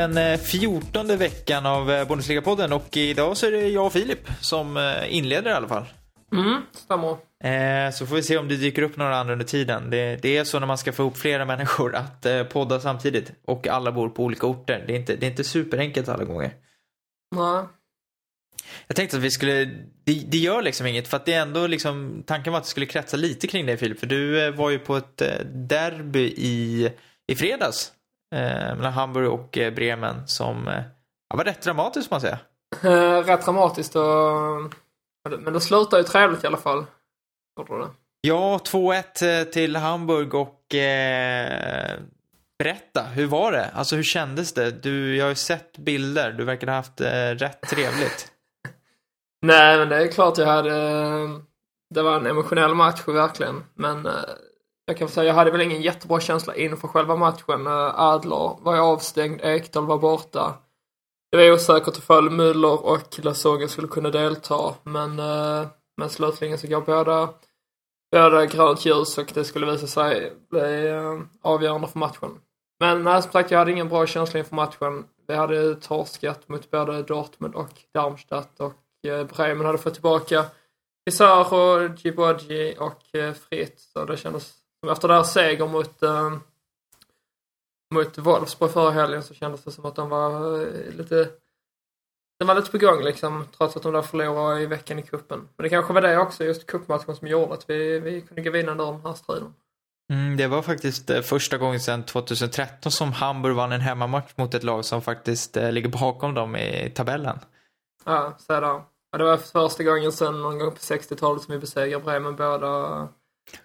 den fjortonde veckan av Bundesliga-podden och idag så är det jag och Filip som inleder i alla fall. Mm, stämmer. Eh, så får vi se om det dyker upp några andra under tiden. Det, det är så när man ska få ihop flera människor att eh, podda samtidigt och alla bor på olika orter. Det är inte, det är inte superenkelt alla gånger. Nej. Jag tänkte att vi skulle, det, det, gör liksom inget för att det är ändå liksom, tanken var att det skulle kretsa lite kring dig Filip. För du eh, var ju på ett eh, derby i, i fredags eh, mellan Hamburg och eh, Bremen som eh, var rätt dramatiskt får man säga. rätt dramatiskt och men det slutar ju trevligt i alla fall. Ja, 2-1 till Hamburg och eh, berätta, hur var det? Alltså hur kändes det? Du, jag har ju sett bilder, du verkar ha haft eh, rätt trevligt. Nej, men det är klart jag hade, det var en emotionell match verkligen. Men eh, jag kan säga, jag hade väl ingen jättebra känsla inför själva matchen. Eh, Adler var ju avstängd, Ekdal var borta. Det var osäkert ifall Müller och Lasogga skulle kunna delta, men, eh, men slutligen så går båda, båda grönt ljus och det skulle visa sig bli eh, avgörande för matchen. Men nej, som sagt, jag hade ingen bra känsla inför matchen. Vi hade torskat mot både Dortmund och Darmstadt och Bremen hade fått tillbaka Pizarro, Djibouji och Fritz. Så det kändes efter deras seger mot mot Wolfsburg förra helgen så kändes det som att de var eh, lite de var lite på gång liksom, trots att de där förlorade i veckan i kuppen. Men det kanske var det också, just kuppmatchen som gjorde att vi, vi kunde gå vinnande ur den här striden. Mm, det var faktiskt eh, första gången sedan 2013 som Hamburg vann en hemmamatch mot ett lag som faktiskt eh, ligger bakom dem i tabellen. Ja, så är det. Ja, det var första gången sedan någon gång på 60-talet som vi besegrade Bremen båda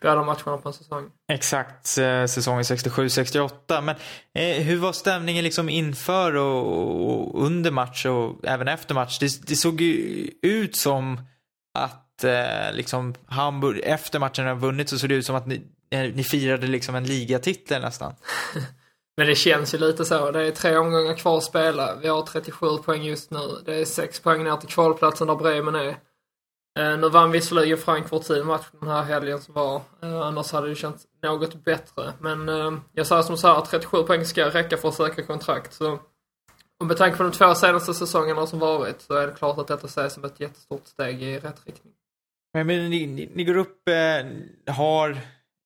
båda matcherna på en säsong. Exakt, eh, säsongen 67-68. Men eh, hur var stämningen liksom inför och, och, under match och även efter match? Det, det såg ju ut som att eh, liksom Hamburg, efter matchen har vunnit så såg det ut som att ni, eh, ni firade liksom en ligatitel nästan. Men det känns ju lite så. Det är tre omgångar kvar att spela. Vi har 37 poäng just nu. Det är sex poäng ner till kvalplatsen där Bremen är. Eh, nu vann visserligen Frankfurt sin match den här helgen som var. Eh, annars hade det känts något bättre. Men eh, jag säger som så här, 37 poäng ska räcka för att säkra kontrakt. Så, och med tanke på de två senaste säsongerna som varit så är det klart att detta ses som ett jättestort steg i rätt riktning. Men, men ni, ni, ni, går upp, eh, har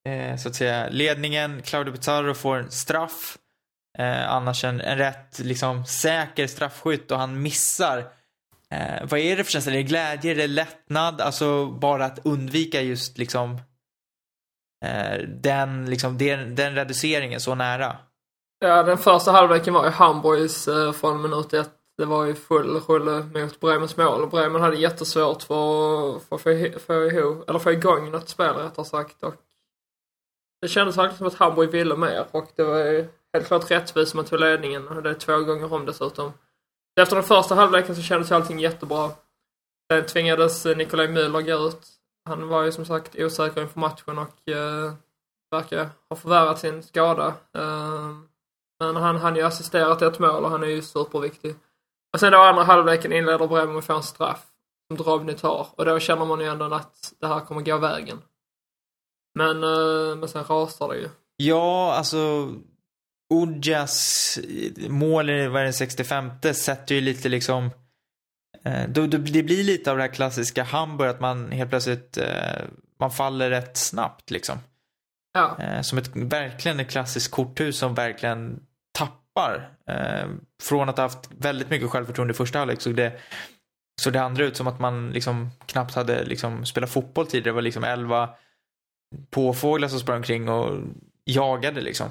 eh, så att säga ledningen, Claudio Pizarro får en straff. Eh, annars en, en rätt liksom säker straffskytt och han missar Eh, vad är det för känsla? Är det glädje? Är det lättnad? Alltså bara att undvika just liksom eh, den, liksom, den, den reduceringen så nära. Ja, den första halvleken var ju Hamburgs eh, från minut ett. Det var ju full rulle eh, mot Bremens mål och Bremen hade jättesvårt för, för att få, för, ihop, eller få igång något spel rättare sagt. Och det kändes verkligen som att Hamburg ville mer och det var ju helt klart rättvist man tog ledningen och det är två gånger om dessutom. Efter den första halvleken så kändes allting jättebra. Sen tvingades eh, Nikolaj Müller gå ut. Han var ju som sagt osäker inför matchen och eh, verkar ha förvärrat sin skada. Eh, men han hann ju assistera till ett mål och han är ju superviktig. Och sen då andra halvleken inleder Bremen med att få en straff som Drobny tar och då känner man ju ändå att det här kommer gå vägen. Men, eh, men sen rasar det ju. Ja, alltså Udjas mål i den 65 sätter ju lite liksom eh, då, då, det blir lite av det här klassiska Hamburg att man helt plötsligt eh, man faller rätt snabbt liksom. Ja. Eh, som ett verkligen ett klassiskt korthus som verkligen tappar. Från att ha haft väldigt mycket självförtroende i första halvlek så det så det andra ut som att man liksom knappt hade liksom spelat fotboll tidigare. Det var liksom elva påfåglar som sprang omkring och jagade liksom.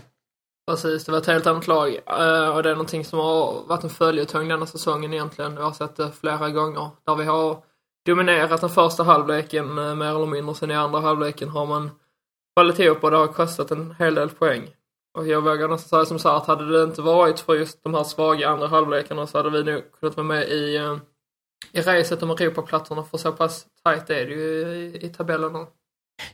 Precis, det var ett helt annat lag. Uh, och det är någonting som har varit en följetong denna säsongen egentligen. Vi har sett det flera gånger. Där vi har dominerat den första halvleken uh, mer eller mindre. Sen i andra halvleken har man fallit ihop och det har kostat en hel del poäng. Och jag vågar nästan säga som så att hade det inte varit för just de här svaga andra halvlekarna så hade vi nog kunnat vara med i, uh, i racet om Europaplatserna. För så pass tajt är det ju i, i tabellen.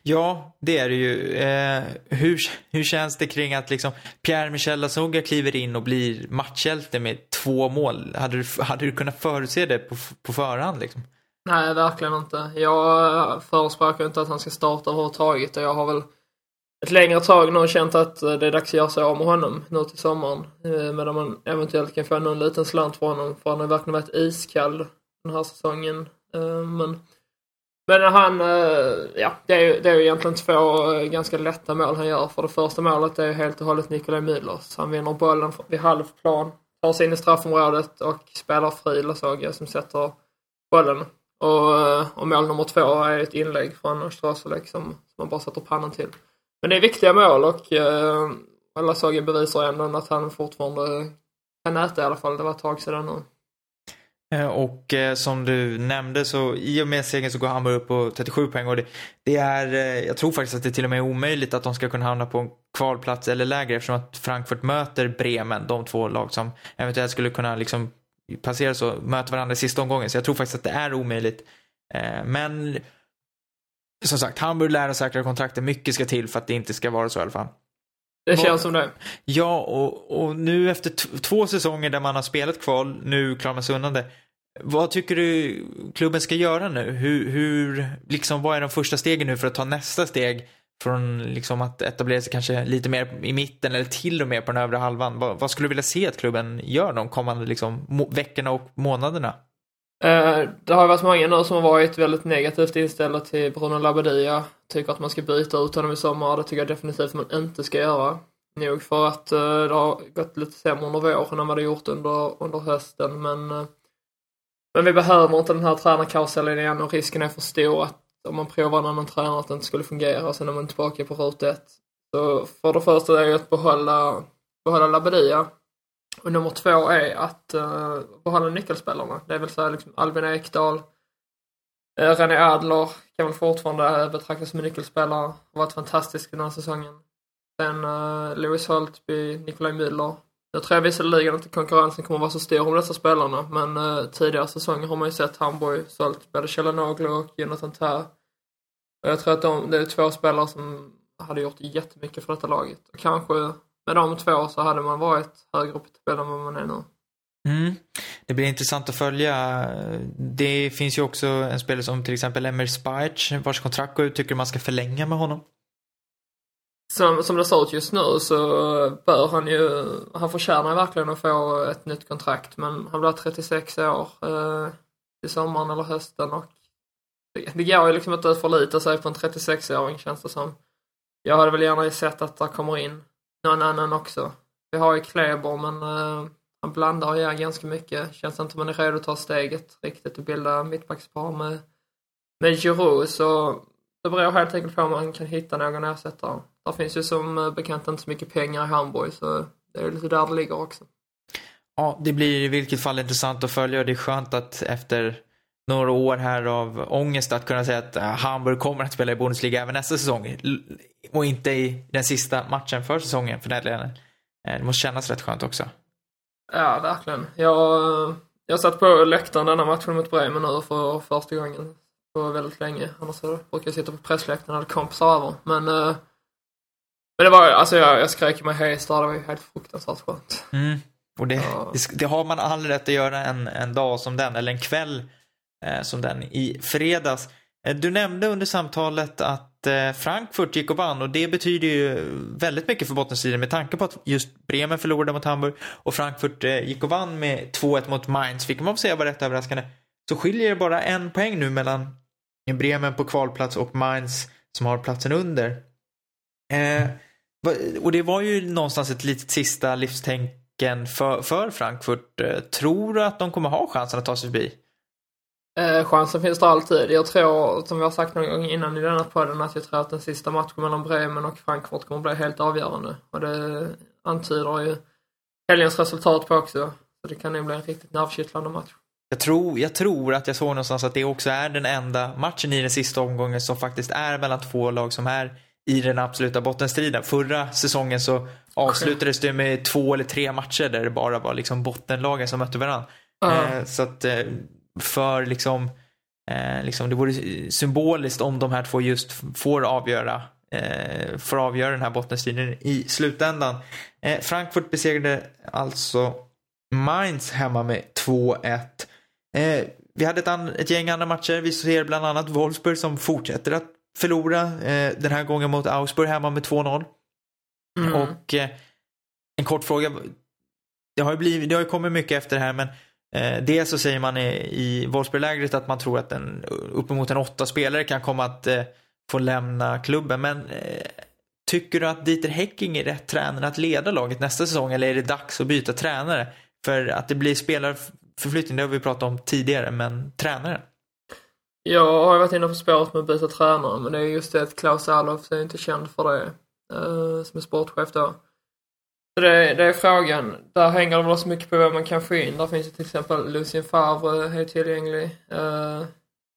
Ja, det är det ju. Eh, hur, hur känns det kring att liksom Pierre-Michel Lasogga kliver in och blir matchhjälte med två mål? Hade du, hade du kunnat förutse det på, på förhand? Liksom? Nej, verkligen inte. Jag förespråkar inte att han ska starta överhuvudtaget och jag har väl ett längre tag nu känt att det är dags att göra sig av med honom nu till sommaren. Eh, medan man eventuellt kan få någon liten slant för honom för han har verkligen varit iskall den här säsongen. Eh, men, men han, eh, ja, det är, ju, det är ju egentligen två eh, ganska lätta mål han gör. För det första målet är ju helt och hållet Nikolaj Müllers. Han vinner bollen vid halvplan, tar sig in i straffområdet och spelar fri Lasogga som sätter bollen. Och, eh, och mål nummer två är ett inlägg från Österöselek som, som man bara sätter pannan till. Men det är viktiga mål och eh, Lasogga bevisar ändå att han fortfarande kan äta i alla fall. Det var ett tag sedan nu. Eh, och eh, som du nämnde så i och med segern så går Hamburg upp på 37 poäng och det, det, är, eh, jag tror faktiskt att det till och med är omöjligt att de ska kunna hamna på en kvalplats eller lägre eftersom att Frankfurt möter Bremen, de två lag som eventuellt skulle kunna liksom passera så, möter varandra i sista omgången. Så jag tror faktiskt att det är omöjligt. Men som sagt, Hamburg lär och säkra kontrakten. Mycket ska till för att det inte ska vara så i alla fall. Det känns som det. Ja, och, och nu efter två säsonger där man har spelat kval, nu klarar man sig undan det. Vad tycker du klubben ska göra nu? Hur, hur, liksom, vad är de första stegen nu för att ta nästa steg från liksom, att etablera sig kanske lite mer i mitten eller till och med på den övre halvan? Vad, vad skulle du vilja se att klubben gör de kommande liksom, veckorna och månaderna? Eh, det har varit många nu som har varit väldigt negativt inställda till Bruno Labadia. Tycker att man ska byta ut honom i sommar. Det tycker jag definitivt man inte ska göra. Nog för att eh, det har gått lite sämre under våren än vad det gjort under, under hösten. Men, eh, men vi behöver inte den här tränarkarusellen igen och risken är för stor att om man provar en annan tränare att det inte skulle fungera och sen är man tillbaka på ruta ett. Så för det första är det att behålla, behålla Labadia och nummer två är att eh, uh, behålla nyckelspelarna. Det vill säga liksom Albin Ekdal, uh, René Adler kan väl fortfarande betraktas som nyckelspelare. Har varit fantastisk den här säsongen. Sen uh, Lewis Holtby, Nikolaj Müller. Jag tror visserligen inte konkurrensen kommer vara så stor om dessa spelarna men uh, tidigare säsonger har man ju sett Hamburg sålt både Kjellanoglu och Jonathan Tär. Och jag tror att de, det är två spelare som hade gjort jättemycket för detta laget. Och kanske med de två så hade man varit högre upp i tabellen än vad man är nu. Mm. Det blir intressant att följa. Det finns ju också en spelare som till exempel Emir Spajic vars kontrakt går ut. Tycker man ska förlänga med honom? Som, som det ser ut just nu så bör han ju, han förtjänar verkligen att få ett nytt kontrakt men han blir 36 år eh, i sommaren eller hösten och det, det går ju liksom inte att förlita sig på en 36-åring känns det som. Jag hade väl gärna sett att det kommer in någon annan också. Vi har ju Kleber men uh, han blandar och gör ganska mycket. Känns inte som man är redo att ta steget riktigt och bilda mittbackspar med, med Giroud så det beror helt enkelt på om man kan hitta någon ersättare. Det finns ju som eh, bekant inte så mycket pengar i Hamburg så det är lite där det ligger också. Ja, det blir i vilket fall intressant att följa och det är skönt att efter några år här av ångest att kunna säga att eh, Hamburg kommer att spela i Bundesliga även nästa säsong. Och inte i den sista matchen för säsongen för delen. Eh, det måste kännas rätt skönt också. Ja, verkligen. Jag, jag satt på läktaren denna matchen mot Bremen nu för första gången på väldigt länge. Annars brukar jag sitta på pressläktaren och hade kompisar över. Men, eh, men det var alltså jag, jag skrek mig hes där. Det var ju helt fruktansvärt skönt. Mm. Och det, ja. det, det, har man all rätt att göra en, en dag som den, eller en kväll Eh, som den i fredags. Eh, du nämnde under samtalet att eh, Frankfurt gick och vann och det betyder ju väldigt mycket för bottenstriden med tanke på att just Bremen förlorade mot Hamburg och Frankfurt eh, gick och vann med 2-1 mot Mainz, vilket man får säga var rätt överraskande. Så skiljer det bara en poäng nu mellan Bremen på kvalplats och Mainz som har platsen under. Eh, och det var ju någonstans ett litet sista livstänken för, för Frankfurt. Eh, tror du att de kommer ha chansen att ta sig förbi? Eh, chansen finns det alltid. Jag tror, som vi har sagt någon gång innan i denna podden, att jag tror att den sista matchen mellan Bremen och Frankfurt kommer bli helt avgörande. Och det antyder ju helgens resultat på också. Så det kan nog bli en riktigt nervkittlande match. Jag tror, jag tror att jag såg någonstans att det också är den enda matchen i den sista omgången som faktiskt är mellan två lag som är i den absoluta bottenstriden. Förra säsongen så avslutades det med två eller tre matcher där det bara var liksom bottenlagen som mötte varandra. Uh. Eh, så att eh, för liksom, eh, liksom det vore symboliskt om de här två just får avgöra eh, får avgöra den här bottenstriden i slutändan. Eh, Frankfurt besegrade alltså Mainz hemma med 2-1. Eh, vi hade ett, an, ett gäng andra matcher. Vi ser bland annat Wolfsburg som fortsätter att förlora. Eh, den här gången mot Augsburg hemma med 2-0. Mm. Och eh, en kort fråga. Det har ju, blivit, det har ju kommit mycket efter det här men eh, dels så säger man i, i Wolfsburg-lägret att man tror att en, uppemot en åtta spelare kan komma att eh, få lämna klubben. Men eh, tycker du att Dieter Häcking är rätt tränare att leda laget nästa säsong eller är det dags att byta tränare? För att det blir spelarförflyttning, det har vi pratat om tidigare, men tränaren? Jag har varit inne på spåret med att byta tränare, men det är just det att Klaus Allof är inte känd för det, eh, som är sportchef då. Så det, det, är frågan. Där hänger det väl så mycket på vad man kan få in. Där finns det till exempel Lucien Favre är tillgänglig. Uh,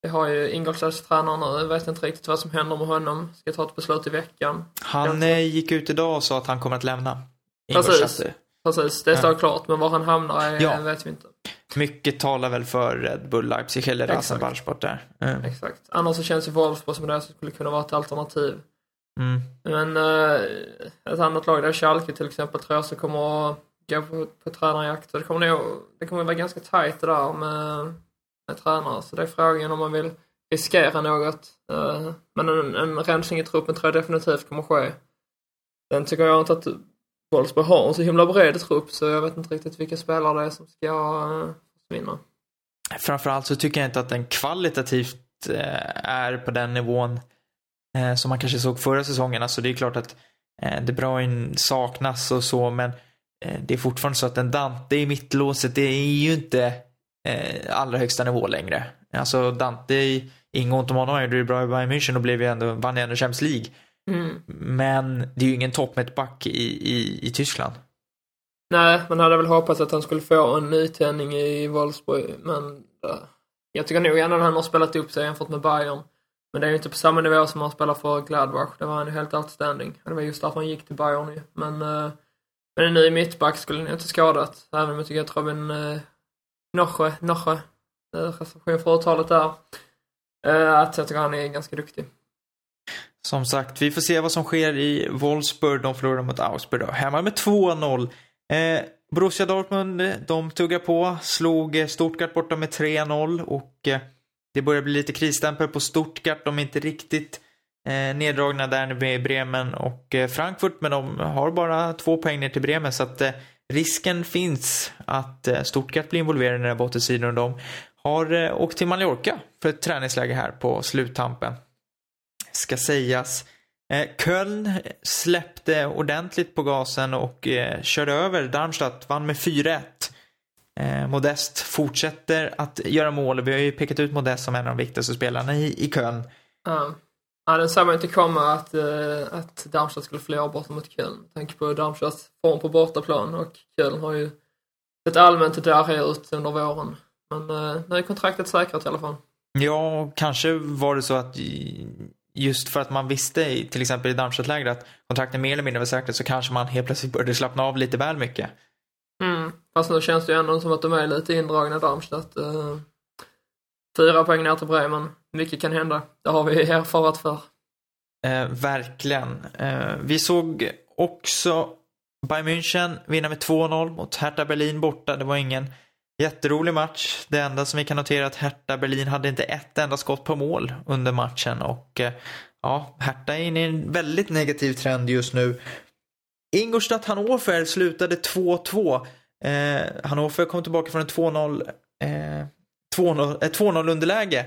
vi har ju Ingolstads tränare nu. Jag vet inte riktigt vad som händer med honom. Ska ta ett beslut i veckan. Han eh, gick ut idag och sa att han kommer att lämna. Precis. Precis, det står ja. klart. Men var han hamnar är, ja. vet vi inte. Mycket talar väl för Red Bull Leipzig eller Rasenballsport där. Mm. Exakt. Annars så känns ju Wolfsburg som det som skulle kunna vara ett alternativ. Mm. Men uh, ett annat lag där, Schalke till exempel, tror jag så kommer att gå på, på tränarjakt. Så det kommer nog, det kommer vara ganska tajt det där med, med tränare. Så det är frågan om man vill riskera något. Uh, men en, en rensning i truppen tror jag definitivt kommer ske. Sen tycker jag inte att Wolfsburg har en så himla bred trupp så jag vet inte riktigt vilka spelare det är som ska uh, försvinna. Framförallt så tycker jag inte att den kvalitativt uh, är på den nivån uh, som man kanske såg förra säsongen. Alltså det är klart att uh, De Bruyne saknas och så men det är fortfarande så att en Dante i mittlåset det är ju inte allra högsta nivå längre. Alltså Dante, inget ont om honom, han gjorde det bra i Bayern München och blev ju ändå, vann ju ändå Champions League. Mm. Men det är ju ingen toppmittback i, i, i Tyskland. Nej, man hade väl hoppats att han skulle få en nytändning i Wolfsburg, men uh, jag tycker nog ändå att han har spelat upp sig jämfört med Bayern. Men det är ju inte på samma nivå som han spelar för Gladbach. Det var han ju helt outstanding. Det var just därför han gick till Bayern ju. Men, uh, men en ny mittback skulle nog inte skadat. Även om jag tycker att Robin uh, Norsjö, Norsjö, reception för uttalet där. Uh, att jag tycker han är ganska duktig. Som sagt, vi får se vad som sker i Wolfsburg. De förlorar mot Augsburg då. Hemma med 2-0. Eh, Borussia Dortmund, eh, de tuggar på. Slog Stuttgart borta med 3-0 och eh, det börjar bli lite krisstämpel på Stuttgart. De är inte riktigt eh, neddragna där med Bremen och eh, Frankfurt, men de har bara två poäng ner till Bremen så att eh, risken finns att eh, Stuttgart blir involverade i den här bottensidan och de har eh, åkt till Mallorca för ett träningsläge här på sluttampen ska sägas. Eh, Köln släppte ordentligt på gasen och eh, körde över Darmstadt, vann med 4-1. Eh, Modest fortsätter att göra mål vi har ju pekat ut Modest som en av de viktigaste spelarna i, i Köln. Ja. Ja, den såg man inte komma att, uh, att Darmstadt skulle förlora borta mot Köln. Med tanke på Darmstadts form på bortaplan och Köln har ju sett allmänt darriga ut under våren. Men uh, nu är kontraktet säkrat i alla fall. Ja, kanske var det så att just för att man visste till exempel i Darmstadt-läget att kontrakten mer eller mindre var säkra så kanske man helt plötsligt började slappna av lite väl mycket. Fast nu känns det ju ändå som att de är lite indragna Darmstadt. Uh, fyra poäng ner till Bremen. Mycket kan hända. Det har vi erfarat för. Eh, verkligen. Eh, vi såg också Bayern München vinna med 2-0 mot Hertha Berlin borta. Det var ingen jätterolig match. Det enda som vi kan notera är att Hertha Berlin hade inte ett enda skott på mål under matchen och eh, ja, Hertha är inne i en väldigt negativ trend just nu. Ingolstadt Hannover slutade 2-2. Eh, Hannover kom tillbaka från en 2-0 eh, 2-0 underläge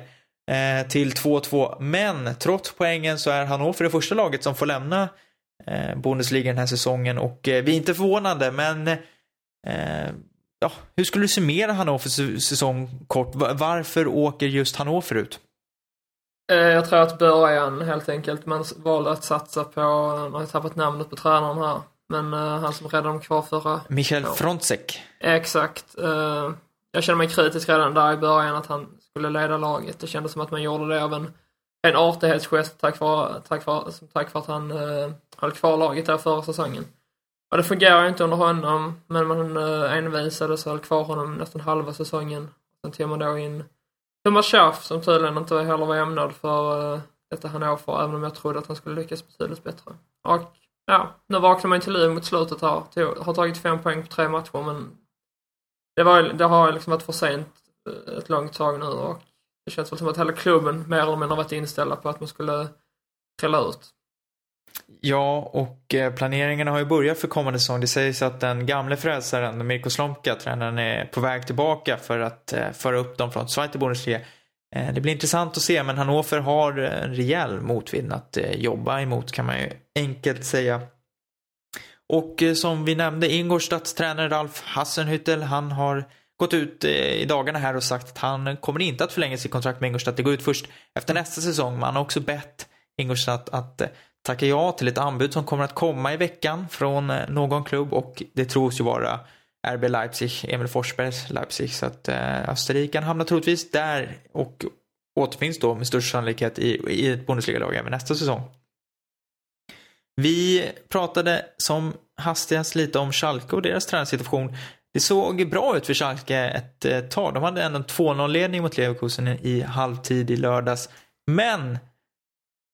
eh, till 2-2. Men trots poängen så är Hannover det första laget som får lämna eh, Bundesliga den här säsongen och eh, vi är inte förvånade men eh, ja, hur skulle du summera Hannovers säsong kort? Varför åker just Hannover ut? Eh, jag tror att början helt enkelt. Man valde att satsa på, man har tappat namnet på tränaren här, men uh, han som räddade dem kvar förra... Michael ja. Frontzek. Exakt. Uh, jag kände mig kritisk redan där i början att han skulle leda laget. Det kändes som att man gjorde det av en, en artighetsgest tack vare, tack vare, tack vare att han uh, höll kvar laget där förra säsongen. Ja, det fungerar inte under honom, men man uh, envisades och höll kvar honom nästan halva säsongen. Sen tog man då in Thomas Schaff som tydligen inte heller var ämnad för uh, detta Hannover, även om jag trodde att han skulle lyckas betydligt bättre. Och ja, nu vaknar man till liv mot slutet här. Har tagit fem poäng på tre matcher, men det, var, det har liksom varit för sent eh, ett långt tag nu och det känns väl som att hela klubben mer eller mindre varit inställda på att man skulle trilla ut. Ja, och eh, planeringen planeringarna har ju börjat för kommande säsong. Det sägs att den gamle frälsaren, Mirko Slomka, tränaren, är på väg tillbaka för att eh, föra upp dem från Zweite Bundesliga. Eh, det blir intressant att se, men Hannover har eh, en rejäl motvind att eh, jobba emot kan man ju enkelt säga. Och som vi nämnde, Ingolstadts tränare Ralf Hassenhüttel, han har gått ut i dagarna här och sagt att han kommer inte att förlänga sitt kontrakt med Ingolstadt. Det går ut först efter nästa säsong. Men han har också bett Ingolstadt att tacka ja till ett anbud som kommer att komma i veckan från någon klubb och det tros ju vara RB Leipzig, Emil Forsbergs Leipzig. Så att eh, Österrikan hamnar troligtvis där och återfinns då med största sannolikhet i, i ett Bundesliga-lag även nästa säsong. Vi pratade som hastigast lite om Schalke och deras tränarsituation. Det såg bra ut för Schalke ett eh, tag. De hade ändå en 2-0-ledning mot Leverkusen i halvtid i lördags. Men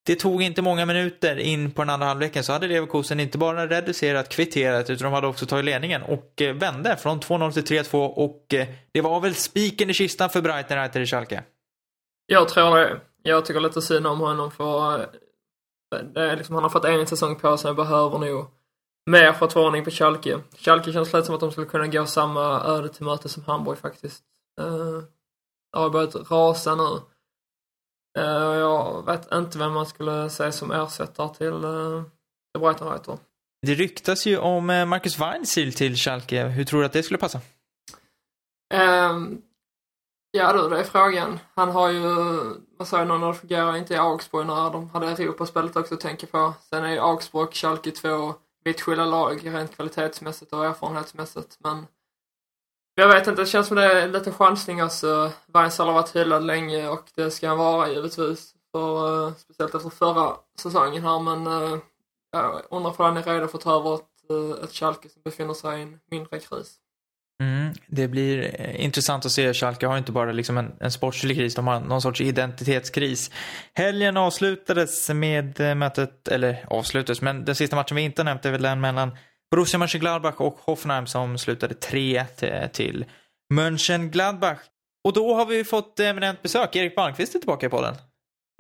det tog inte många minuter in på den andra halvleken så hade Leverkusen inte bara reducerat kvitterat utan de hade också tagit ledningen och eh, vände från 2-0 till 3-2 och eh, det var väl spiken i kistan för Breitenreiter i Schalke. Jag tror det. Jag tycker lite synd om honom för eh, det är liksom, han har fått en säsong på sig och behöver nog mer för att få ordning på Schalke. Schalke känns lite som att de skulle kunna gå samma öde till möte som Hamburg faktiskt. Uh, har börjat rasa nu. Eh, jag vet inte vem man skulle säga som ersättare till, till Brighton Reiter. Det ryktas ju om eh, Marcus Weinziel till Schalke. Hur tror du att det skulle passa? Um, ja du, det är frågan. Han har ju, vad sa jag, någon fungerar inte i Augsburg när de hade Europaspelet också att tänka på. Sen är ju Augsburg och Schalke två vitt skilda lag rent kvalitetsmässigt och erfarenhetsmässigt. Men jag vet inte, det känns som det är lite chansning alltså. Vainsal har varit hyllad länge och det ska han vara givetvis. För, uh, speciellt efter förra säsongen här men uh, jag undrar om han är redo för att ta över ett, uh, ett Schalke som befinner sig i en mindre kris. Mm, det blir intressant att se. Schalke har inte bara liksom en, en sportslig kris, de har någon sorts identitetskris. Helgen avslutades med mötet, eller avslutades, men den sista matchen vi inte nämnt är väl den mellan Borussia Mönchengladbach och Hoffenheim som slutade 3-1 till Mönchengladbach. Och då har vi fått eminent besök. Erik Palmqvist är tillbaka i podden.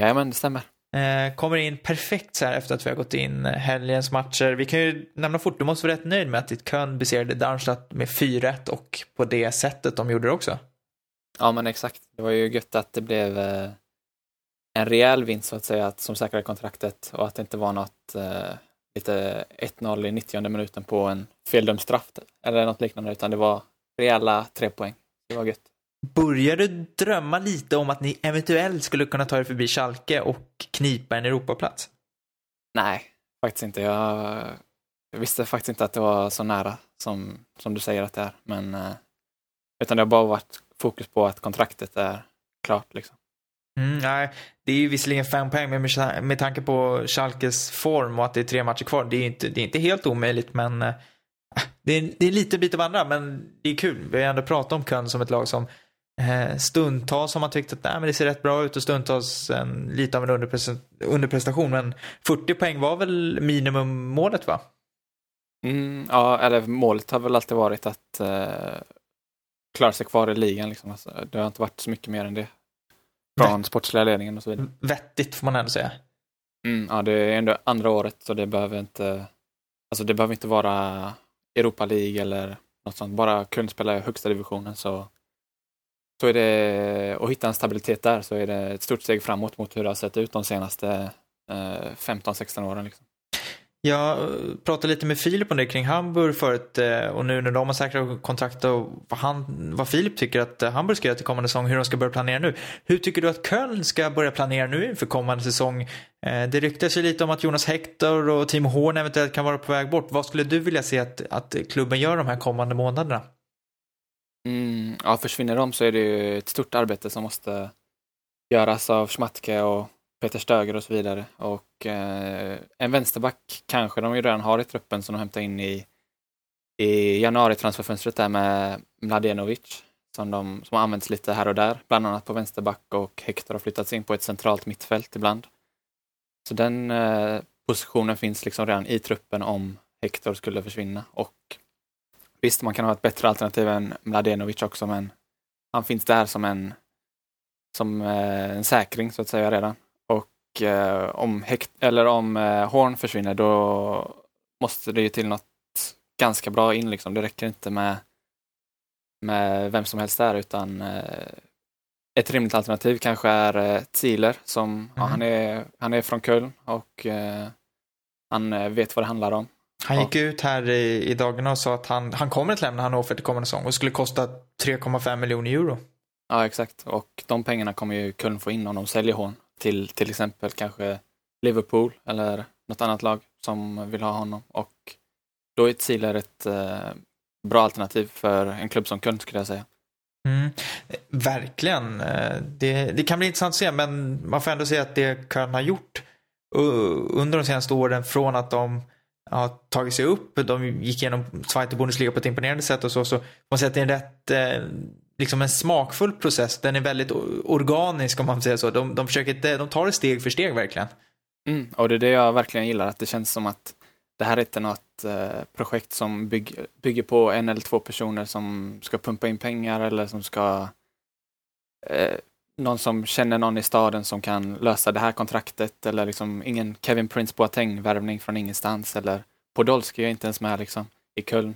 Jajamän, det stämmer. Eh, kommer in perfekt så här efter att vi har gått in helgens matcher. Vi kan ju nämna fort, du måste vara rätt nöjd med att ditt Köln besegrade Darmstadt med 4-1 och på det sättet de gjorde det också. Ja, men exakt. Det var ju gött att det blev eh, en rejäl vinst så att säga, som säkrade kontraktet och att det inte var något eh, lite 1-0 i 90 minuten på en feldömd straff eller något liknande, utan det var rejäla tre poäng. Det var gött. Börjar du drömma lite om att ni eventuellt skulle kunna ta er förbi Schalke och knipa en Europaplats? Nej, faktiskt inte. Jag, jag visste faktiskt inte att det var så nära som, som du säger att det är. Men, eh, utan det har bara varit fokus på att kontraktet är klart. Liksom. Mm, nej, det är ju visserligen fem poäng, men med, med tanke på Schalkes form och att det är tre matcher kvar, det är inte, det är inte helt omöjligt, men äh, det, är, det är lite bit av andra, men det är kul. Vi har ändå pratat om Köln som ett lag som äh, stundtals har man tyckt att nej, men det ser rätt bra ut och stundtals en, lite av en underprestation, men 40 poäng var väl minimummålet va? Mm, ja, eller målet har väl alltid varit att äh, klara sig kvar i ligan. Liksom. Alltså, det har inte varit så mycket mer än det från sportsliga ledningen och så vidare. Vettigt får man ändå säga. Mm, ja, det är ändå andra året så det behöver inte Alltså det behöver inte vara Europa League eller något sånt. Bara kunna spela i högsta divisionen så, så är det, och hitta en stabilitet där så är det ett stort steg framåt mot hur det har sett ut de senaste eh, 15-16 åren. Liksom. Jag eh, pratade lite med Filip om det kring Hamburg förut eh, och nu när de har säkrat kontrakt och vad, han, vad Filip tycker att eh, Hamburg ska göra till kommande säsong, hur de ska börja planera nu. Hur tycker du att Köln ska börja planera nu inför kommande säsong? Det ryktas ju lite om att Jonas Hector och Timo Horn eventuellt kan vara på väg bort. Vad skulle du vilja se att, att klubben gör de här kommande månaderna? Mm, ja, försvinner de så är det ju ett stort arbete som måste göras av Schmatke och Peter Stöger och så vidare. Och eh, en vänsterback kanske de ju redan har i truppen som de hämtar in i, i januari-transferfönstret där med Mladenovic som, de, som har använts lite här och där, bland annat på vänsterback och Hector har flyttats in på ett centralt mittfält ibland. Så den eh, positionen finns liksom redan i truppen om Hector skulle försvinna och visst, man kan ha ett bättre alternativ än Mladenovic också, men han finns där som en, som eh, en säkring så att säga redan. Och eh, om, Hect eller om eh, Horn försvinner då måste det ju till något ganska bra in liksom. Det räcker inte med, med vem som helst där utan eh, ett rimligt alternativ kanske är eh, Zieler som, mm. ja, han, är, han är från Köln och eh, han eh, vet vad det handlar om. Han gick ut här i, i dagarna och sa att han, han kommer att lämna Hannover till kommande säsong och skulle kosta 3,5 miljoner euro. Ja, exakt. Och de pengarna kommer ju Köln få in om de säljer honom till till exempel kanske Liverpool eller något annat lag som vill ha honom. Och då är Zieler ett eh, bra alternativ för en klubb som Köln skulle jag säga. Mm, verkligen. Eh, det, det, kan bli intressant att se, men man får ändå säga att det Köln har gjort under de senaste åren från att de har tagit sig upp, de gick igenom Zweite Bundesliga på ett imponerande sätt och så, så man säger att det är en rätt, eh, liksom en smakfull process. Den är väldigt organisk om man säger så. De, de, försöker, de tar det steg för steg verkligen. Mm, och det är det jag verkligen gillar, att det känns som att det här är inte något eh, projekt som bygg, bygger på en eller två personer som ska pumpa in pengar eller som ska eh, någon som känner någon i staden som kan lösa det här kontraktet eller liksom ingen Kevin Prince Boateng-värvning från ingenstans eller Podolski är inte ens med liksom i Köln.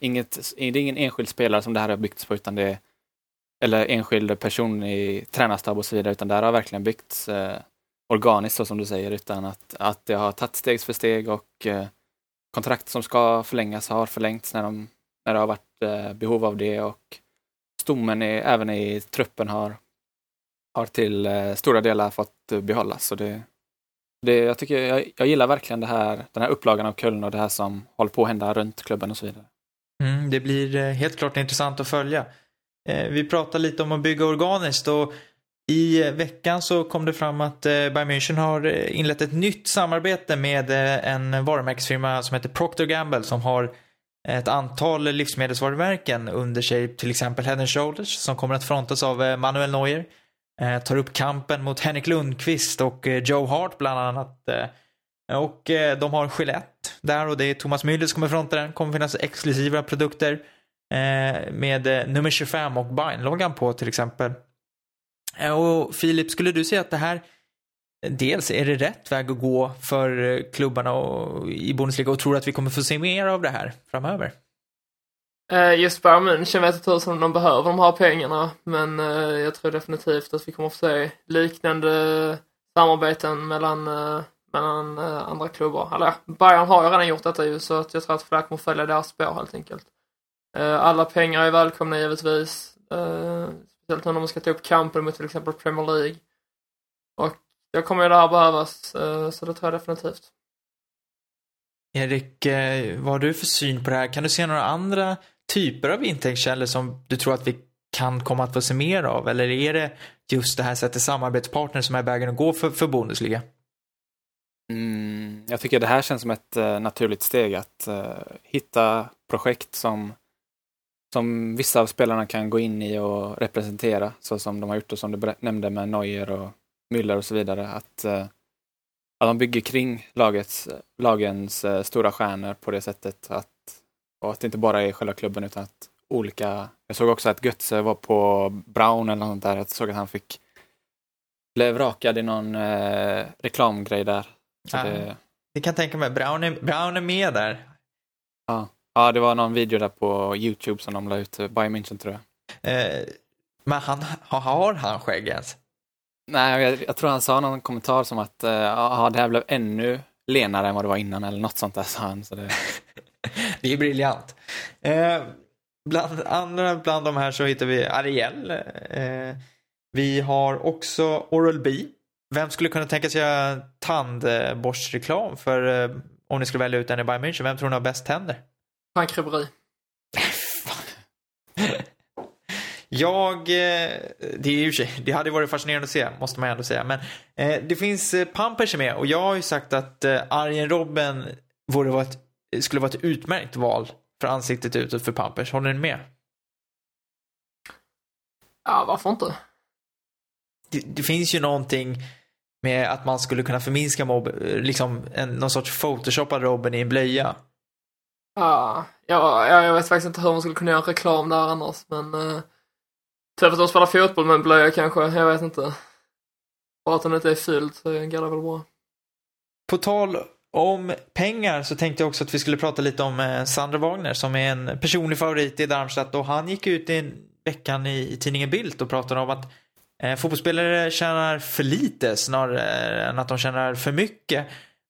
Inget, det är ingen enskild spelare som det här har byggts på utan det är eller enskild person i tränarstab och så vidare utan det här har verkligen byggts eh, organiskt så som du säger utan att, att det har tagit steg för steg och eh, kontrakt som ska förlängas har förlängts när, de, när det har varit eh, behov av det och stommen är, även i truppen har, har till eh, stora delar fått behållas. Så det, det, jag, tycker, jag, jag gillar verkligen det här, den här upplagan av Köln och det här som håller på att hända runt klubben och så vidare. Mm, det blir eh, helt klart intressant att följa. Eh, vi pratar lite om att bygga organiskt och i eh, veckan så kom det fram att Bayern München har inlett ett nytt samarbete med en varumärkesfirma som heter Procter Gamble som har ett antal livsmedelsvarumärken under sig, till exempel Head Shoulders som kommer att frontas av Manuel Neuer. Tar upp kampen mot Henrik Lundqvist och Joe Hart bland annat. Och eh, de har Gillette där och det är Thomas Müller som kommer fronta den. kommer finnas exklusiva produkter eh, med eh, nummer 25 och Bajen-loggan på till exempel. Eh, och Filip, skulle du säga att det här Dels, är det rätt väg att gå för klubbarna och, i Bundesliga och tror att vi kommer få se mer av det här framöver? Just Bayern München vet inte tusan om de behöver de här pengarna men jag tror definitivt att vi kommer få se liknande samarbeten mellan, mellan eh, andra klubbar. Eller Bayern har ju redan gjort detta ju så att jag tror att fler kommer följa deras spår helt enkelt. Eh, alla pengar är välkomna givetvis. Eh, speciellt nu när man ska ta upp kampen mot till exempel Premier League. Och då kommer ju det här behövas, eh, så det tror jag definitivt. Erik, eh, vad har du för syn på det här? Kan du se några andra typer av intäktskällor som du tror att vi kan komma att få se mer av? Eller är det just det här sättet samarbetspartner som är vägen att gå för, för Bundesliga? Mm, jag tycker det här känns som ett uh, naturligt steg att uh, hitta projekt som som vissa av spelarna kan gå in i och representera, så som de har gjort och som du nämnde med Neuer och Müller och så vidare. Att, eh, uh, att de bygger kring lagets, lagens stora stjärnor på det sättet. Att, och att det inte bara är själva klubben utan att olika... Jag såg också att Götze var på Brown eller något där. Jag såg att han fick blev rakad i någon eh, reklamgrej där. Ja, det... det kan tänka mig. Brown är, Brown är med där. Ja. Ja, det var någon video där på Youtube som de la ut, eh, Bayern München tror jag. Eh, men han, har han skägg ens? Nej, jag, jag, tror han sa någon kommentar som att eh, det här blev ännu lenare än vad det var innan eller något sånt där sa han. Så det... det är briljant. Eh, bland andra bland de här så hittar vi Ariel. Eh, vi har också Oral-B. Vem skulle kunna tänka sig göra tandborstreklam för eh, om ni skulle välja ut en i Bayern München? Vem tror ni har bäst tänder? Frank Ribéry. Jag, eh, det, är ju, det hade varit fascinerande att se, måste man ändå säga. Men eh, det finns Pampers med och jag har ju sagt att eh, Arjen Robben vore vara ett, skulle vara ett utmärkt val för ansiktet utåt för Pampers. Håller ni med? Ja, varför inte? Det, det, finns ju någonting med att man skulle kunna förminska mobb, liksom en, någon sorts photoshopad Robben i en blöja. Ja, ja, jag vet faktiskt inte hur man skulle kunna göra reklam där annars, men uh, Sen att de spelar fotboll med blöja kanske, jag vet inte. Bara att den inte är fylld så går det väl bra. På tal om pengar så tänkte jag också att vi skulle prata lite om eh, Sandra Wagner som är en personlig favorit i Darmstadt och han gick ut i veckan i, i tidningen Bild och pratade om att eh, fotbollsspelare tjänar för lite snarare än att de tjänar för mycket.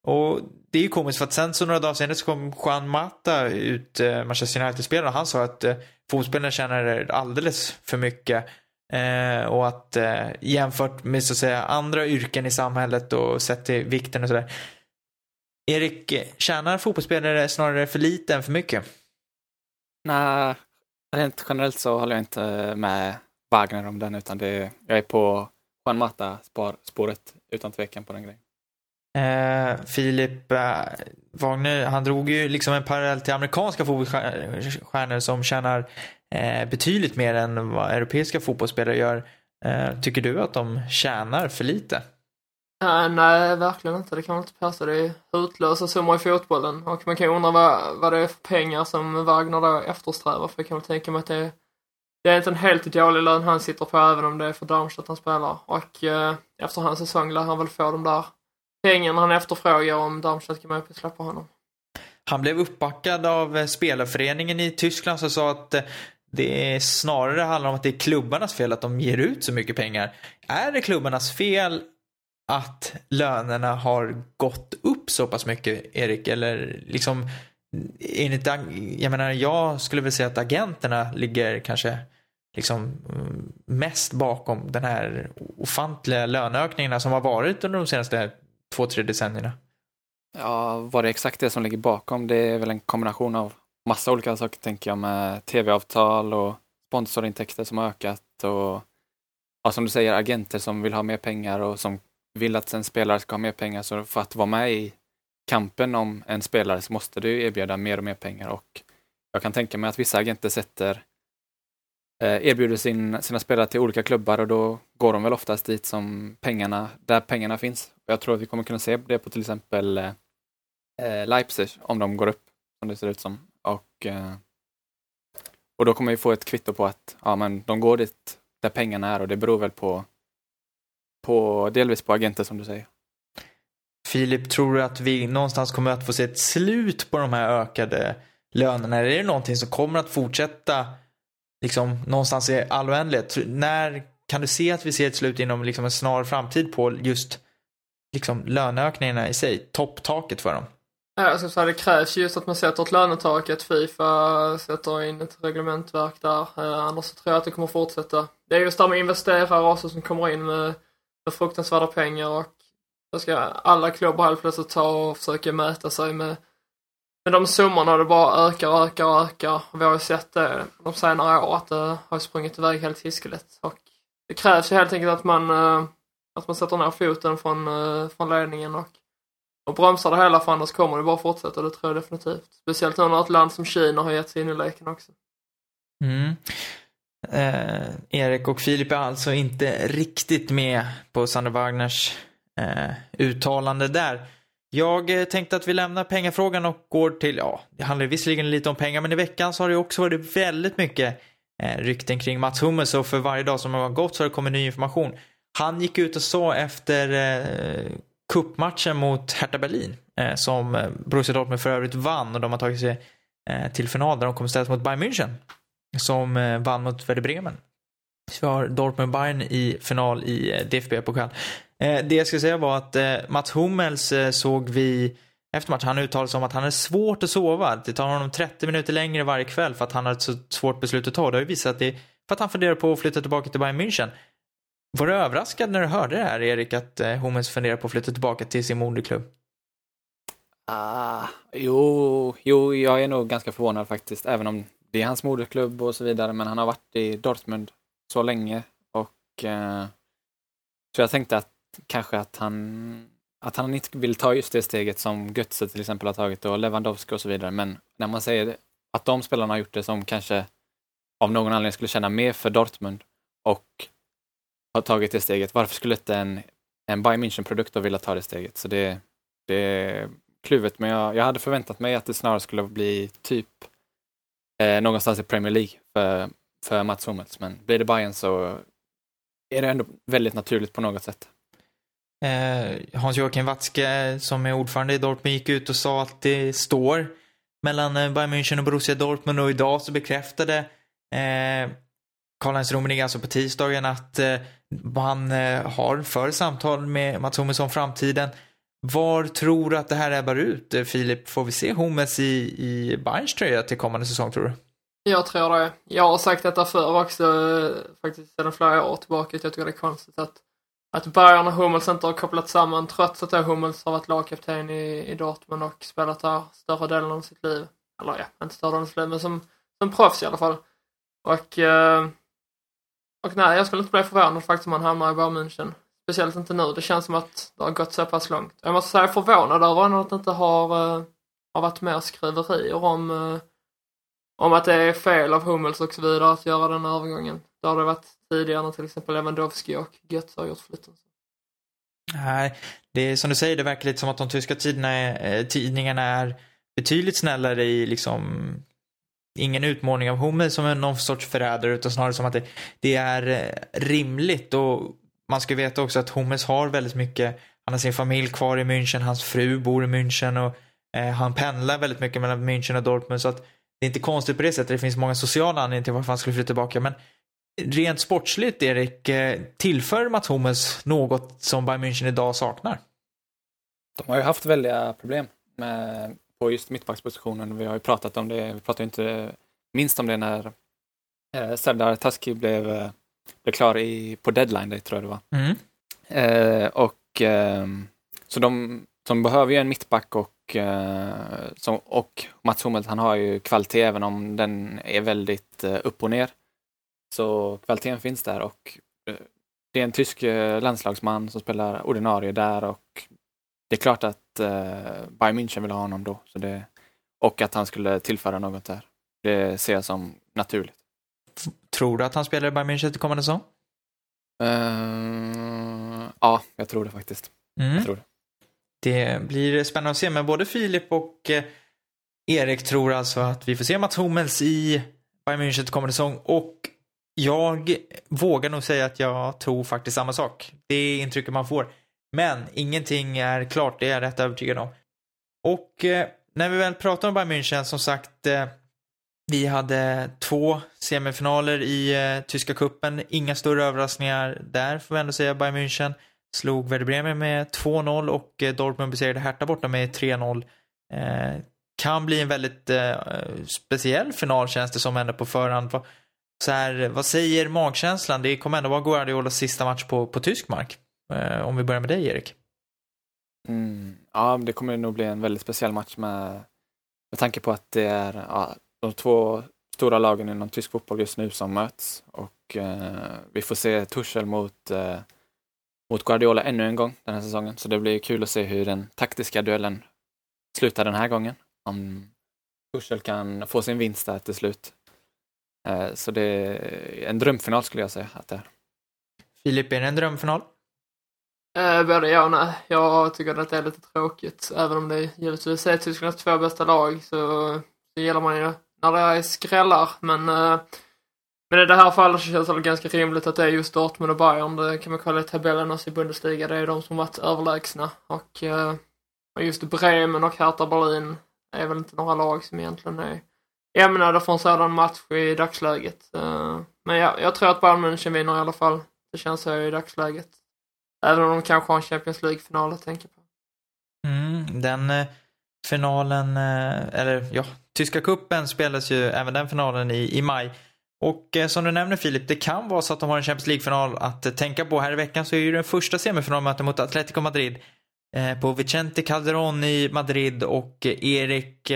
Och det är ju komiskt för att sen så några dagar senare så kom Juan Mata ut, eh, Manchester United-spelaren, och han sa att eh, fotbollsspelare tjänar alldeles för mycket. Eh, och att eh, jämfört med så att säga andra yrken i samhället och sett till vikten och sådär. Erik, eh, tjänar fotbollsspelare snarare för lite än för mycket? Nej, rent generellt så håller jag inte med Wagner om den utan det, jag är på Juan Mata-spåret utan tvekan på den grejen. Eh, Filip eh, Wagner, han drog ju liksom en parallell till amerikanska fotbollsstjärnor som tjänar eh, betydligt mer än vad europeiska fotbollsspelare gör. Eh, tycker du att de tjänar för lite? Uh, nej, verkligen inte. Det kan man inte påstå. Det är hutlösa summor i fotbollen. Och man kan ju undra vad, vad det är för pengar som Wagner då eftersträvar. För jag kan väl tänka mig att det är, det är inte en helt dålig lön han sitter på även om det är för Darmstadt han spelar. Och eh, efter hans säsong lär han väl få de där pengarna han efterfrågar om Darmstadt kan upp och släppa honom. Han blev uppbackad av eh, spelarföreningen i Tyskland som sa att eh, det är snarare handlar om att det är klubbarnas fel att de ger ut så mycket pengar. Är det klubbarnas fel att lönerna har gått upp så pass mycket, Erik? Eller liksom, enligt, jag menar, jag skulle väl säga att agenterna ligger kanske liksom mm, mest bakom den här ofantliga löneökningarna som har varit under de senaste två, tre decennierna. Ja, vad det är exakt det som ligger bakom, det är väl en kombination av massa olika saker, tänker jag, med tv-avtal och sponsorintäkter som har ökat och ja, som du säger, agenter som vill ha mer pengar och som vill att en spelare ska ha mer pengar. Så för att vara med i kampen om en spelare så måste du erbjuda mer och mer pengar och jag kan tänka mig att vissa agenter sätter Eh, erbjuder sin, sina spelare till olika klubbar och då går de väl oftast dit som pengarna, där pengarna finns. Jag tror att vi kommer kunna se det på till exempel eh, eh, Leipzig om de går upp som det ser ut som. Och, eh, och då kommer vi få ett kvitto på att ja, men de går dit där pengarna är och det beror väl på på, delvis på agenter som du säger. Filip, tror du att vi någonstans kommer att få se ett slut på de här ökade lönerna? Är det någonting som kommer att fortsätta liksom någonstans i all oändlighet? När kan du se att vi ser ett slut inom liksom en snar framtid på just liksom löneökningarna i sig, topptaket för dem? Alltså, så här, det krävs just att man sätter ett lönetak, att Fifa sätter in ett reglementverk där. Eh, annars tror jag att det kommer fortsätta. Det är just där med investerare också som kommer in med fruktansvärda pengar och då ska alla klubbar helt plötsligt ta och försöka mäta sig med, men de summorna. Det bara ökar och ökar och ökar. Vi har ju sett det de senare år att det har sprungit iväg helt hiskeligt. Och det krävs ju helt enkelt att man, eh, att man sätter ner foten från, eh, från ledningen och, och bromsar det hela för annars kommer det bara fortsätta. Det tror jag definitivt. Speciellt nu när ett land som Kina har gett sig in i leken också. Mm. Eh, Erik och Filip är alltså inte riktigt med på Sander Wagners eh, uttalande där. Jag eh, tänkte att vi lämnar pengafrågan och går till, ja, det handlar visserligen lite om pengar, men i veckan så har det också varit väldigt mycket eh, rykten kring Mats Hummels och för varje dag som har gått så har det kommit ny information. Han gick ut och sa efter eh, kuppmatchen mot Hertha Berlin, eh, som eh, Borussia Dortmund för övrigt vann och de har tagit sig eh, till final där de kommer ställas mot Bayern München som eh, vann mot Werder Bremen. Så vi har Dortmund-Bayern i final i eh, DFB-pokal. Eh, det jag ska säga var att eh, Mats Hummels eh, såg vi efter matchen, han uttalade sig om att han är svårt att sova. Det tar honom 30 minuter längre varje kväll för att han har ett så svårt beslut att ta. Det har ju visat att det för att han funderar på att flytta tillbaka till Bayern München. Var du överraskad när du hörde det här, Erik, att Hummels funderar på att flytta tillbaka till sin moderklubb? Ah, jo, jo, jag är nog ganska förvånad faktiskt, även om det är hans moderklubb och så vidare, men han har varit i Dortmund så länge och eh, så jag tänkte att kanske att han att han inte vill ta just det steget som Götze till exempel har tagit och Lewandowski och så vidare. Men när man säger att de spelarna har gjort det som kanske av någon anledning skulle känna mer för Dortmund och har tagit det steget, varför skulle inte en, en Bayern München-produkt vilja ta det steget? Så det, det är kluvet, men jag, jag hade förväntat mig att det snarare skulle bli typ eh, någonstans i Premier League för, för Mats Hummels, men blir det Bayern så är det ändå väldigt naturligt på något sätt. Eh, Hans-Joakim Watzke, som är ordförande i Dortmund, gick ut och sa att det står mellan eh, Bayern München och Borussia Dortmund och idag så bekräftade eh, Karl-Heinz Rummenigge, alltså på tisdagen, att eh, man eh, har för samtal med Mats Hummels om framtiden. Var tror du att det här ebbar ut? Eh, Filip, får vi se Hummels i, i Bayerns tröja till kommande säsong, tror du? Jag tror det. Jag har sagt detta förr också, eh, faktiskt sedan flera år tillbaka, att jag tycker det är konstigt att, att Bayern och Hummels inte har kopplat samman, trots att Hummels har varit lagkapten i, i Dortmund och spelat där större delen av sitt liv. Eller ja, inte större delen av sitt liv, men som, som proffs i alla fall. Och, eh, och nej, jag skulle inte bli förvånad faktiskt om han hamnar i Bayern München. Speciellt inte nu. Det känns som att det har gått så pass långt. Jag måste säga förvånad över att det inte har, eh, har varit mer skriverier om, eh, om att det är fel av Hummels och så vidare att göra den övergången. Det har det varit tidigare när till exempel Lewandowski och Götze har gjort flytten. Nej, det är som du säger, det verkar lite som att de tyska tidningarna, eh, tidningarna är betydligt snällare i liksom ingen utmålning av Hummel som någon sorts förrädare utan snarare som att det, det är eh, rimligt och man ska veta också att Hummels har väldigt mycket, han har sin familj kvar i München, hans fru bor i München och eh, han pendlar väldigt mycket mellan München och Dortmund så att det är inte konstigt på det sättet. Det finns många sociala anledningar till varför han skulle flytta tillbaka men rent sportsligt, Erik, eh, tillför Mats Hummels något som Bayern München idag saknar? De har ju haft väldiga problem med, på just mittbackspositionen. Vi har ju pratat om det, vi pratade inte minst om det när eh, Serdar Taski blev eh, blev klar i, på deadline day, tror jag det var. Mm. Eh, och eh, så de, de behöver ju en mittback och, eh, som, och Mats Hummels han har ju kvalitet även om den är väldigt eh, upp och ner. Så kvaliteten finns där och eh, det är en tysk eh, landslagsman som spelar ordinarie där och det är klart att eh, Bayern München vill ha honom då. Så det, och att han skulle tillföra något där. Det ser jag som naturligt. Tror du att han spelar i Bayern München till kommande säsong? Uh, ja, jag tror det faktiskt. Mm. Jag tror det. det blir spännande att se, men både Filip och Erik tror alltså att vi får se Mats Hummels i Bayern München till kommande säsong och jag vågar nog säga att jag tror faktiskt samma sak. Det är intrycket man får. Men ingenting är klart, det är jag rätt övertygad om. Och eh, när vi väl pratar om Bayern München, som sagt, eh, vi hade två semifinaler i eh, tyska kuppen. Inga större överraskningar där får vi ändå säga. Bayern München slog Werder Bremen med 2-0 och eh, Dortmund besegrade Hertha borta med 3-0. Eh, kan bli en väldigt eh, speciell final känns det som ändå på förhand. Så här, vad säger magkänslan? Det kommer ändå vara Guardiolas sista match på, på tysk mark. Eh, om vi börjar med dig Erik. Mm, ja, det kommer nog bli en väldigt speciell match med, med tanke på att det är ja, de två stora lagen inom tysk fotboll just nu som möts och eh, vi får se Tuchel mot, eh, mot Guardiola ännu en gång den här säsongen. Så det blir kul att se hur den taktiska duellen slutar den här gången. Om Tuchel kan få sin vinst där till slut. Eh, så det är en drömfinal skulle jag säga att det är. Filip, är det en drömfinal? Eh, både ja och nej. Jag tycker att det är lite tråkigt. Även om det givetvis är Tysklands två bästa lag så, så gillar man ju när det är skrällar. Men, eh, men i det här fallet så känns det ganska rimligt att det är just Dortmund och Bayern. Det kan man kolla i tabellen också i Bundesliga. Det är de som varit överlägsna. Och, eh, och just Bremen och Hertha Berlin är väl inte några lag som egentligen är ämnade för en sådan match i dagsläget. Eh, men ja, jag tror att Bayern München vinner i alla fall. Det känns så i dagsläget. Även om de kanske har en Champions League-final att tänka på. Mm, den eh, finalen, eh, eller ja, Tyska kuppen spelas ju även den finalen i, i maj. Och eh, som du nämner Filip, det kan vara så att de har en Champions League-final att eh, tänka på. Här i veckan så är ju den första semifinalmötet mot Atletico Madrid eh, på Vicente Calderón i Madrid och Erik,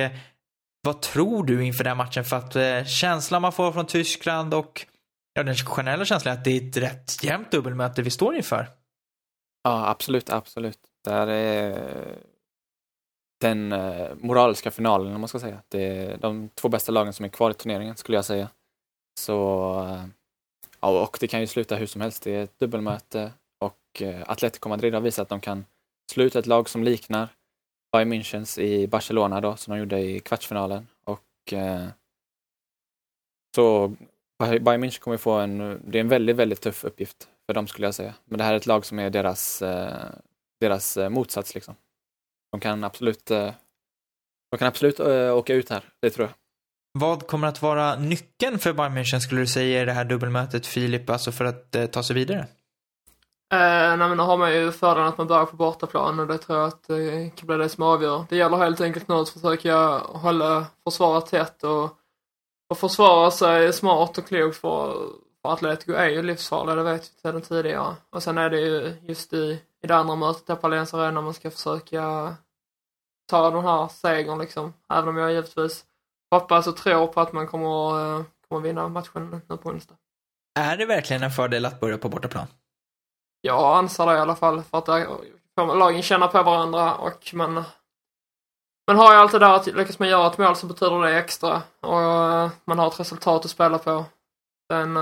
vad tror du inför den matchen? För att eh, känslan man får från Tyskland och ja, den generella känslan är att det är ett rätt jämnt dubbelmöte vi står inför. Ja, absolut, absolut. Det här är den eh, moraliska finalen, om man ska säga. Det är de två bästa lagen som är kvar i turneringen, skulle jag säga. Så, eh, ja, och det kan ju sluta hur som helst. Det är ett dubbelmöte och eh, Atletico Madrid har visat att de kan sluta ett lag som liknar Bayern Münchens i Barcelona då, som de gjorde i kvartsfinalen. Och eh, så Bayern München kommer få en, det är en väldigt, väldigt tuff uppgift för dem skulle jag säga. Men det här är ett lag som är deras, eh, deras eh, motsats liksom. De kan absolut, eh, de kan absolut eh, åka ut här, det tror jag. Vad kommer att vara nyckeln för Bayern München skulle du säga i det här dubbelmötet Filip, alltså för att eh, ta sig vidare? Eh, nej, men nu har man ju fördelen att man börjar på bortaplan och det tror jag att det kan bli det som avgör. Det gäller helt enkelt nu att försöka hålla försvaret tätt och, och försvara sig smart och klokt för, för Atletico är ju livsfarliga, det vet vi sedan tidigare. Och sen är det ju just i, i det andra mötet där på Allianz Arena man ska försöka ta den här segern liksom. Även om jag givetvis hoppas och tror på att man kommer, eh, kommer vinna matchen nu på onsdag. Är det verkligen en fördel att börja på bortaplan? Jag anser det i alla fall för att där får lagen känna på varandra och man man har ju det där att lyckas man göra ett mål så betyder det extra och eh, man har ett resultat att spela på. Sen,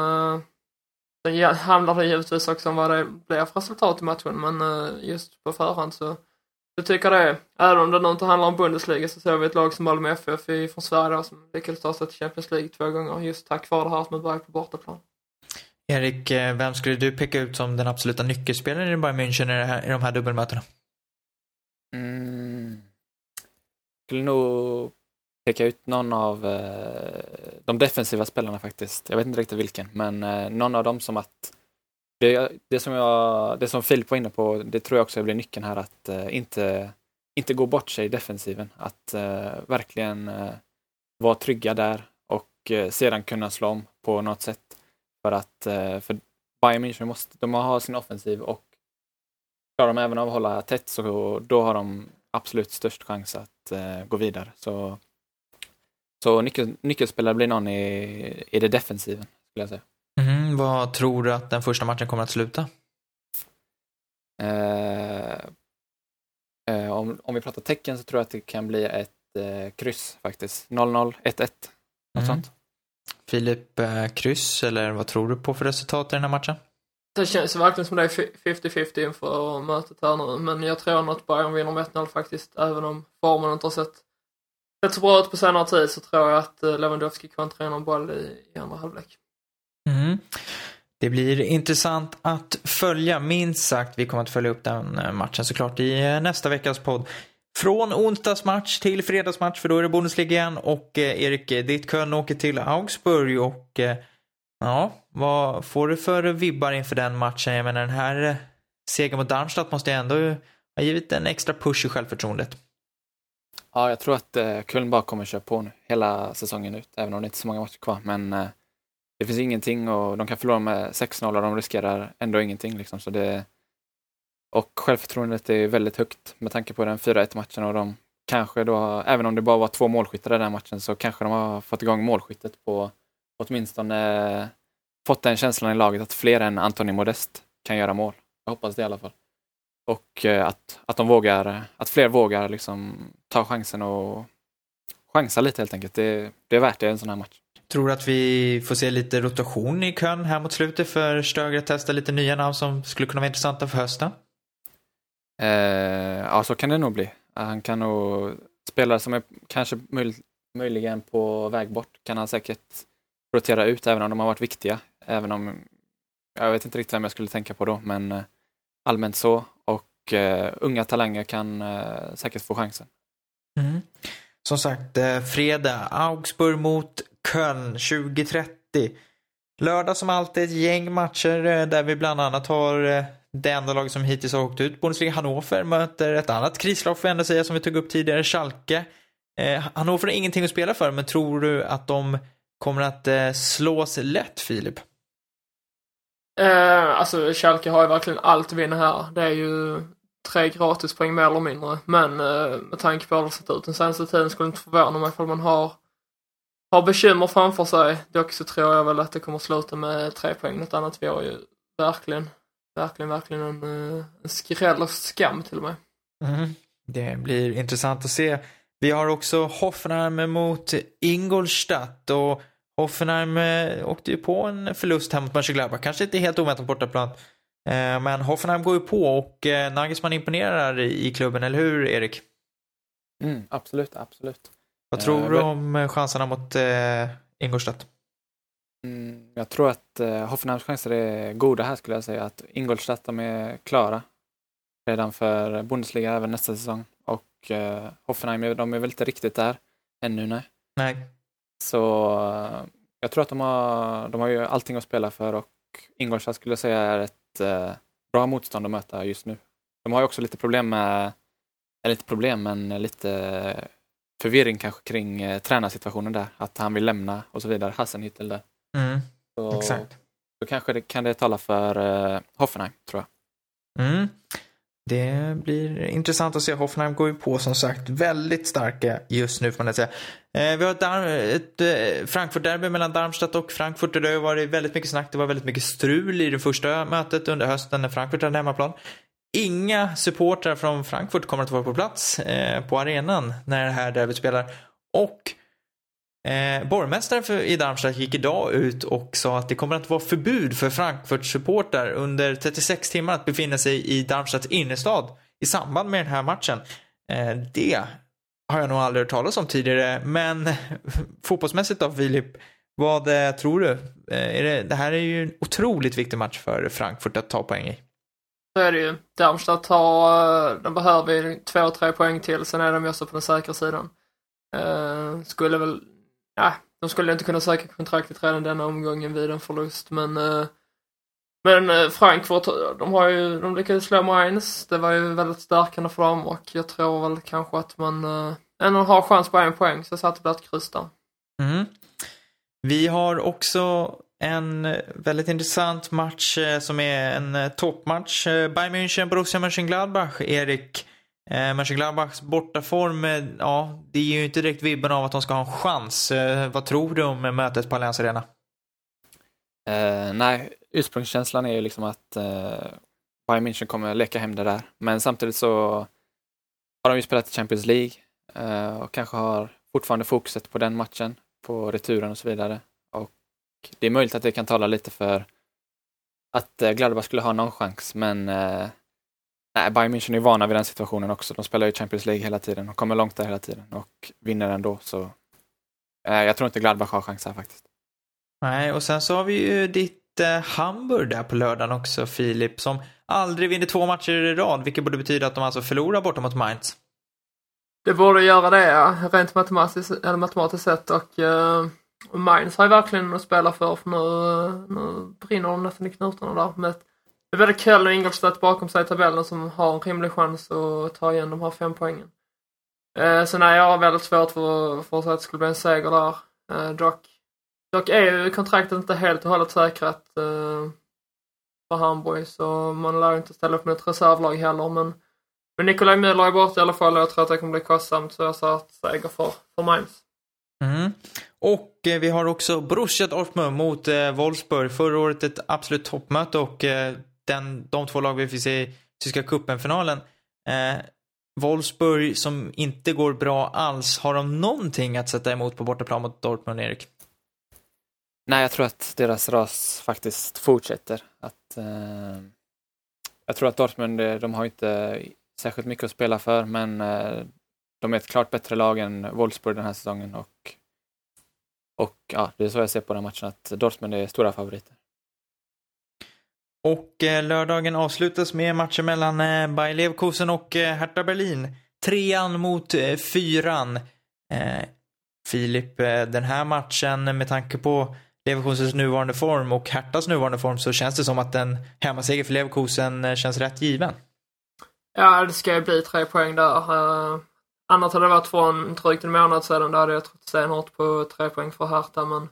sen eh, handlar det givetvis också om vad det blir för resultat i matchen men eh, just på förhand så jag tycker det. Även om det nu inte handlar om Bundesliga så ser vi ett lag som Malmö FF från Sverige då, som lyckades ta sig till Champions League två gånger just tack vare det här att man börjar på bortaplan. Erik, eh, vem skulle du peka ut som den absoluta nyckelspelaren i Bayern München i, här, i de här dubbelmötena? Mm. Jag skulle nog peka ut någon av eh, de defensiva spelarna faktiskt. Jag vet inte riktigt vilken, men eh, någon av dem som att det, det, som jag, det som Filip var inne på, det tror jag också blir nyckeln här att eh, inte, inte gå bort sig i defensiven. Att eh, verkligen eh, vara trygga där och eh, sedan kunna slå om på något sätt. För att eh, för Bayern München måste, de har sin offensiv och klarar de även av att hålla tätt så då har de absolut störst chans att eh, gå vidare. Så, så nyckel, nyckelspelare blir någon i, i det defensiven, skulle jag säga. Mm, vad tror du att den första matchen kommer att sluta? Eh, eh, om, om vi pratar tecken så tror jag att det kan bli ett eh, kryss faktiskt. 0-0, 1-1, något mm. sånt. Filip, eh, kryss eller vad tror du på för resultat i den här matchen? Det känns verkligen som det är 50-50 inför mötet här nu, men jag tror nog att Bayern vinner med 1-0 faktiskt, även om formen inte har sett, sett så bra ut på senare tid så tror jag att eh, Lewandowski kontrar någon boll i, i andra halvlek. Mm. Det blir intressant att följa, minst sagt. Vi kommer att följa upp den eh, matchen såklart i nästa veckas podd. Från onsdagsmatch till fredagsmatch, för då är det Bundesliga igen. Och eh, Erik, eh, ditt Köln åker till Augsburg och eh, ja, vad får du för vibbar inför den matchen? Jag menar den här eh, segern mot Darmstadt måste ju ändå ha givit en extra push i självförtroendet. Ja, jag tror att eh, Köln bara kommer köra på nu hela säsongen ut, även om det inte är så många matcher kvar. Men eh, det finns ingenting och de kan förlora med 6-0 och de riskerar ändå ingenting. Liksom, så det, och självförtroendet är väldigt högt med tanke på den 4-1 matchen och de kanske då, även om det bara var två målskyttar i den matchen, så kanske de har fått igång målskyttet på åtminstone fått den känslan i laget att fler än Antoni Modest kan göra mål. Jag hoppas det i alla fall. Och eh, att, att de vågar, att fler vågar liksom ta chansen och chansa lite helt enkelt. Det, det är värt det i en sån här match. Tror du att vi får se lite rotation i kön här mot slutet för Stöger att testa lite nya namn som skulle kunna vara intressanta för hösten? Eh, ja, så kan det nog bli. Han kan nog, spelare som är kanske möj, möjligen på väg bort kan han säkert rotera ut även om de har varit viktiga. Även om, jag vet inte riktigt vem jag skulle tänka på då, men eh, allmänt så. Och eh, unga talanger kan eh, säkert få chansen. Mm. Som sagt, eh, fredag, Augsburg mot Köln 2030. Lördag som alltid ett gäng matcher eh, där vi bland annat har det enda laget som hittills har åkt ut. Bundesliga Hannover möter ett annat krislag får jag ändå säga som vi tog upp tidigare, Schalke. Eh, Hannover har ingenting att spela för, men tror du att de kommer att eh, slås lätt, Filip? Eh, alltså, Schalke har ju verkligen allt att vinna här. Det är ju tre gratispoäng mer eller mindre. Men eh, med tanke på hur det sett ut den senaste tiden skulle det inte förvåna mig ifall man har, har bekymmer framför sig. Dock så tror jag väl att det kommer sluta med tre poäng. Något annat vore ju verkligen verkligen, verkligen en, eh, en skräll och skam till och med. Mm. Det blir intressant att se. Vi har också Hoffenheim mot Ingolstadt och Hoffenheim eh, åkte ju på en förlust här mot Mönchengladbach. Kanske inte helt oväntat bortaplan. Eh, men Hoffenheim går ju på och Nagelsmann imponerar i klubben, eller hur Erik? Mm, absolut, absolut. Vad tror du om chanserna mot Ingolstadt? Jag tror att eh, Hoffenheims chanser är goda här skulle jag säga. Att Ingolstadt, de är klara redan för Bundesliga även nästa säsong. Och eh, Hoffenheim, de är väl inte riktigt där ännu, nej. Nej. Så eh, jag tror att de har, de har ju allting att spela för och Ingolstadt skulle jag säga är ett eh, bra motstånd att möta just nu. De har ju också lite problem med, eller lite problem, men lite förvirring kanske kring eh, tränarsituationen där. Att han vill lämna och så vidare, Hassenhüttel där. Mm, Så, exakt. så kanske det, kan det tala för eh, Hoffenheim, tror jag. Mm. Det blir intressant att se. Hoffenheim går ju på som sagt väldigt starka just nu får man säga. Eh, vi har ett, ett eh, Frankfurt-derby mellan Darmstadt och Frankfurt det har varit väldigt mycket snack. Det var väldigt mycket strul i det första mötet under hösten när Frankfurt hade hemmaplan. Inga supportrar från Frankfurt kommer att vara på plats eh, på arenan när det här derbyt spelar. Och Eh, borgmästaren för, i Darmstadt gick idag ut och sa att det kommer att vara förbud för Frankfurt-supportrar under 36 timmar att befinna sig i Darmstadts innerstad i samband med den här matchen. Eh, det har jag nog aldrig hört talas om tidigare, men fotbollsmässigt då Filip, vad eh, tror du? Eh, är det, det här är ju en otroligt viktig match för Frankfurt att ta poäng i. Så är det ju. Darmstadt har, eh, de behöver ju två, tre poäng till, sen är de ju också på den säkra sidan. Eh, skulle väl, ja, de skulle inte kunna söka kontraktet redan denna omgången vid en förlust, men eh, men eh, Frankfurt, de har ju, de lyckades slå Mainz. Det var ju väldigt stärkande för dem och jag tror väl kanske att man eh, ändå har chans på en poäng, så jag satte det ett kryss där. Mm. Vi har också en väldigt intressant match som är en toppmatch. Bayern München, Borussia Mönchengladbach. Erik, eh, Mönchengladbachs bortaform, eh, ja, det ger ju inte direkt vibben av att de ska ha en chans. Eh, vad tror du om mötet på Allianz Arena? Eh, nej, ursprungskänslan är ju liksom att eh, Bayern München kommer leka hem det där. Men samtidigt så har de ju spelat i Champions League eh, och kanske har fortfarande fokuset på den matchen, på returen och så vidare. Och det är möjligt att det kan tala lite för att eh, Gladbach skulle ha någon chans, men eh, nej, Bayern München är vana vid den situationen också. De spelar ju Champions League hela tiden och kommer långt där hela tiden och vinner ändå. Så eh, jag tror inte Gladbach har chans här faktiskt. Nej, och sen så har vi ju ditt eh, Hamburg där på lördagen också, Filip, som aldrig vinner två matcher i rad, vilket borde betyda att de alltså förlorar borta mot Mainz. Det borde göra det, ja. Rent matematiskt, eller matematiskt sett och uh, Mainz har ju verkligen att spela för, för nu, eh, nu brinner de nästan i knutarna där. Med ett, det är både kul och Ingolstadt bakom sig i tabellen som har en rimlig chans att ta igen de här fem poängen. Uh, så nej, jag har väldigt svårt för, för att säga att det skulle bli en seger där. Eh, dock, dock är ju kontraktet inte helt och hållet säkrat uh, för Hamburg så man lär ju inte ställa upp med ett reservlag heller men men Nikolaj Müller är borta i alla fall och jag tror att det kommer bli kostsamt så jag sa att seger för, för Mainz. Mm. Och eh, vi har också Borussia Dortmund mot eh, Wolfsburg. Förra året ett absolut toppmöte och eh, den, de två lag vi fick se i Tyska cupen-finalen. Eh, Wolfsburg som inte går bra alls. Har de någonting att sätta emot på bortaplan mot Dortmund, Erik? Nej, jag tror att deras ras faktiskt fortsätter. Att, eh, jag tror att Dortmund, eh, de har inte särskilt mycket att spela för, men eh, de är ett klart bättre lag än Wolfsburg den här säsongen och, och ja, det är så jag ser på den matchen, att Dortmund är stora favoriter. Och eh, lördagen avslutas med matchen mellan eh, Bayer Leverkusen och eh, Hertha Berlin. Trean mot eh, fyran. Eh, Filip, eh, den här matchen med tanke på Leverkusens nuvarande form och Herthas nuvarande form så känns det som att en hemmaseger för Leverkusen eh, känns rätt given. Ja, det ska ju bli tre poäng där. Annars hade det varit från drygt en månad sedan, då hade jag trott stenhårt på tre poäng för Hertha, men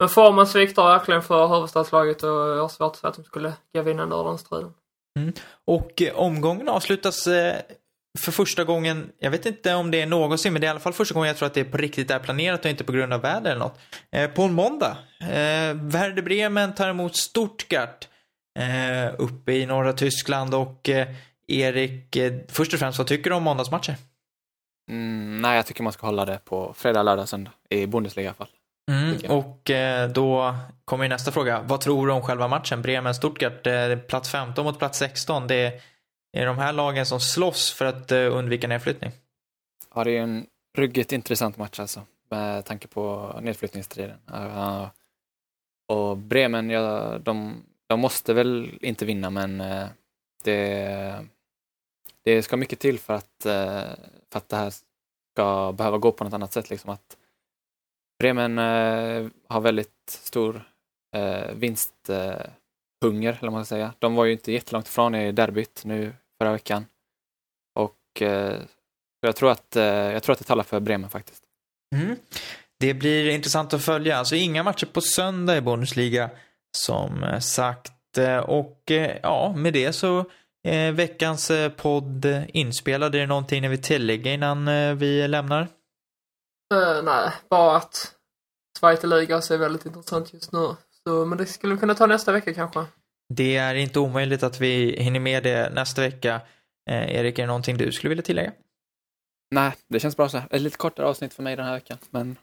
men formen sviktar verkligen för huvudstadslaget och jag har svårt att säga att de skulle gå vinnande ur den striden. Och eh, omgången avslutas eh, för första gången, jag vet inte om det är någonsin, men det är i alla fall första gången jag tror att det på riktigt är planerat och inte på grund av väder eller något. Eh, på en måndag. Werder Bremen tar emot Stuttgart uppe i norra Tyskland och Erik, först och främst, vad tycker du om måndagsmatcher? Mm, nej, jag tycker man ska hålla det på fredag, lördag, söndag i Bundesliga i alla fall. Mm, och eh, då kommer nästa fråga. Vad tror du om själva matchen? Bremen-Stuttgart, eh, plats 15 mot plats 16. Det är de här lagen som slåss för att eh, undvika nedflyttning. Ja, det är en ruggigt intressant match alltså, med tanke på nedflyttningsstriden. Uh, Och Bremen, ja, de, de måste väl inte vinna men eh, det, det ska mycket till för att, eh, för att det här ska behöva gå på något annat sätt. Liksom att Bremen eh, har väldigt stor eh, vinsthunger, eller vad man ska säga. De var ju inte jättelångt ifrån i derbyt nu förra veckan. Och eh, jag, tror att, eh, jag tror att det talar för Bremen faktiskt. Mm. Det blir intressant att följa. Alltså inga matcher på söndag i Bundesliga som eh, sagt. Eh, och eh, ja, med det så är veckans podd inspelad. Är det någonting ni vill tillägga innan vi lämnar? Uh, nej, bara att Zweite Liga är väldigt intressant just nu. Så, men det skulle vi kunna ta nästa vecka kanske. Det är inte omöjligt att vi hinner med det nästa vecka. Eh, Erik, är det någonting du skulle vilja tillägga? Nej, det känns bra så här. Ett lite kortare avsnitt för mig den här veckan, men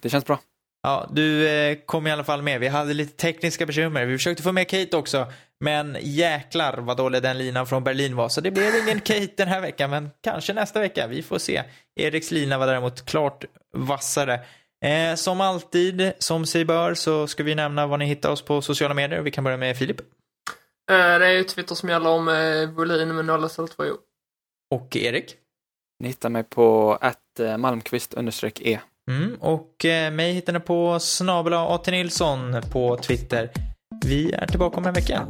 det känns bra. Ja, du eh, kom i alla fall med. Vi hade lite tekniska bekymmer. Vi försökte få med Kate också, men jäklar vad dålig den linan från Berlin var. Så det blev ingen Kate den här veckan, men kanske nästa vecka. Vi får se. Eriks lina var däremot klart vassare. Eh, som alltid, som sig bör, så ska vi nämna var ni hittar oss på sociala medier. Vi kan börja med Filip. Eh, det är ju Twitter som gäller om eh, volym med 0 istället för Och Erik? Ni hittar mig på att eh, malmqvist e. Mm, och eh, mig hittar ni på snabel A.T. Nilsson på Twitter. Vi är tillbaka om en vecka.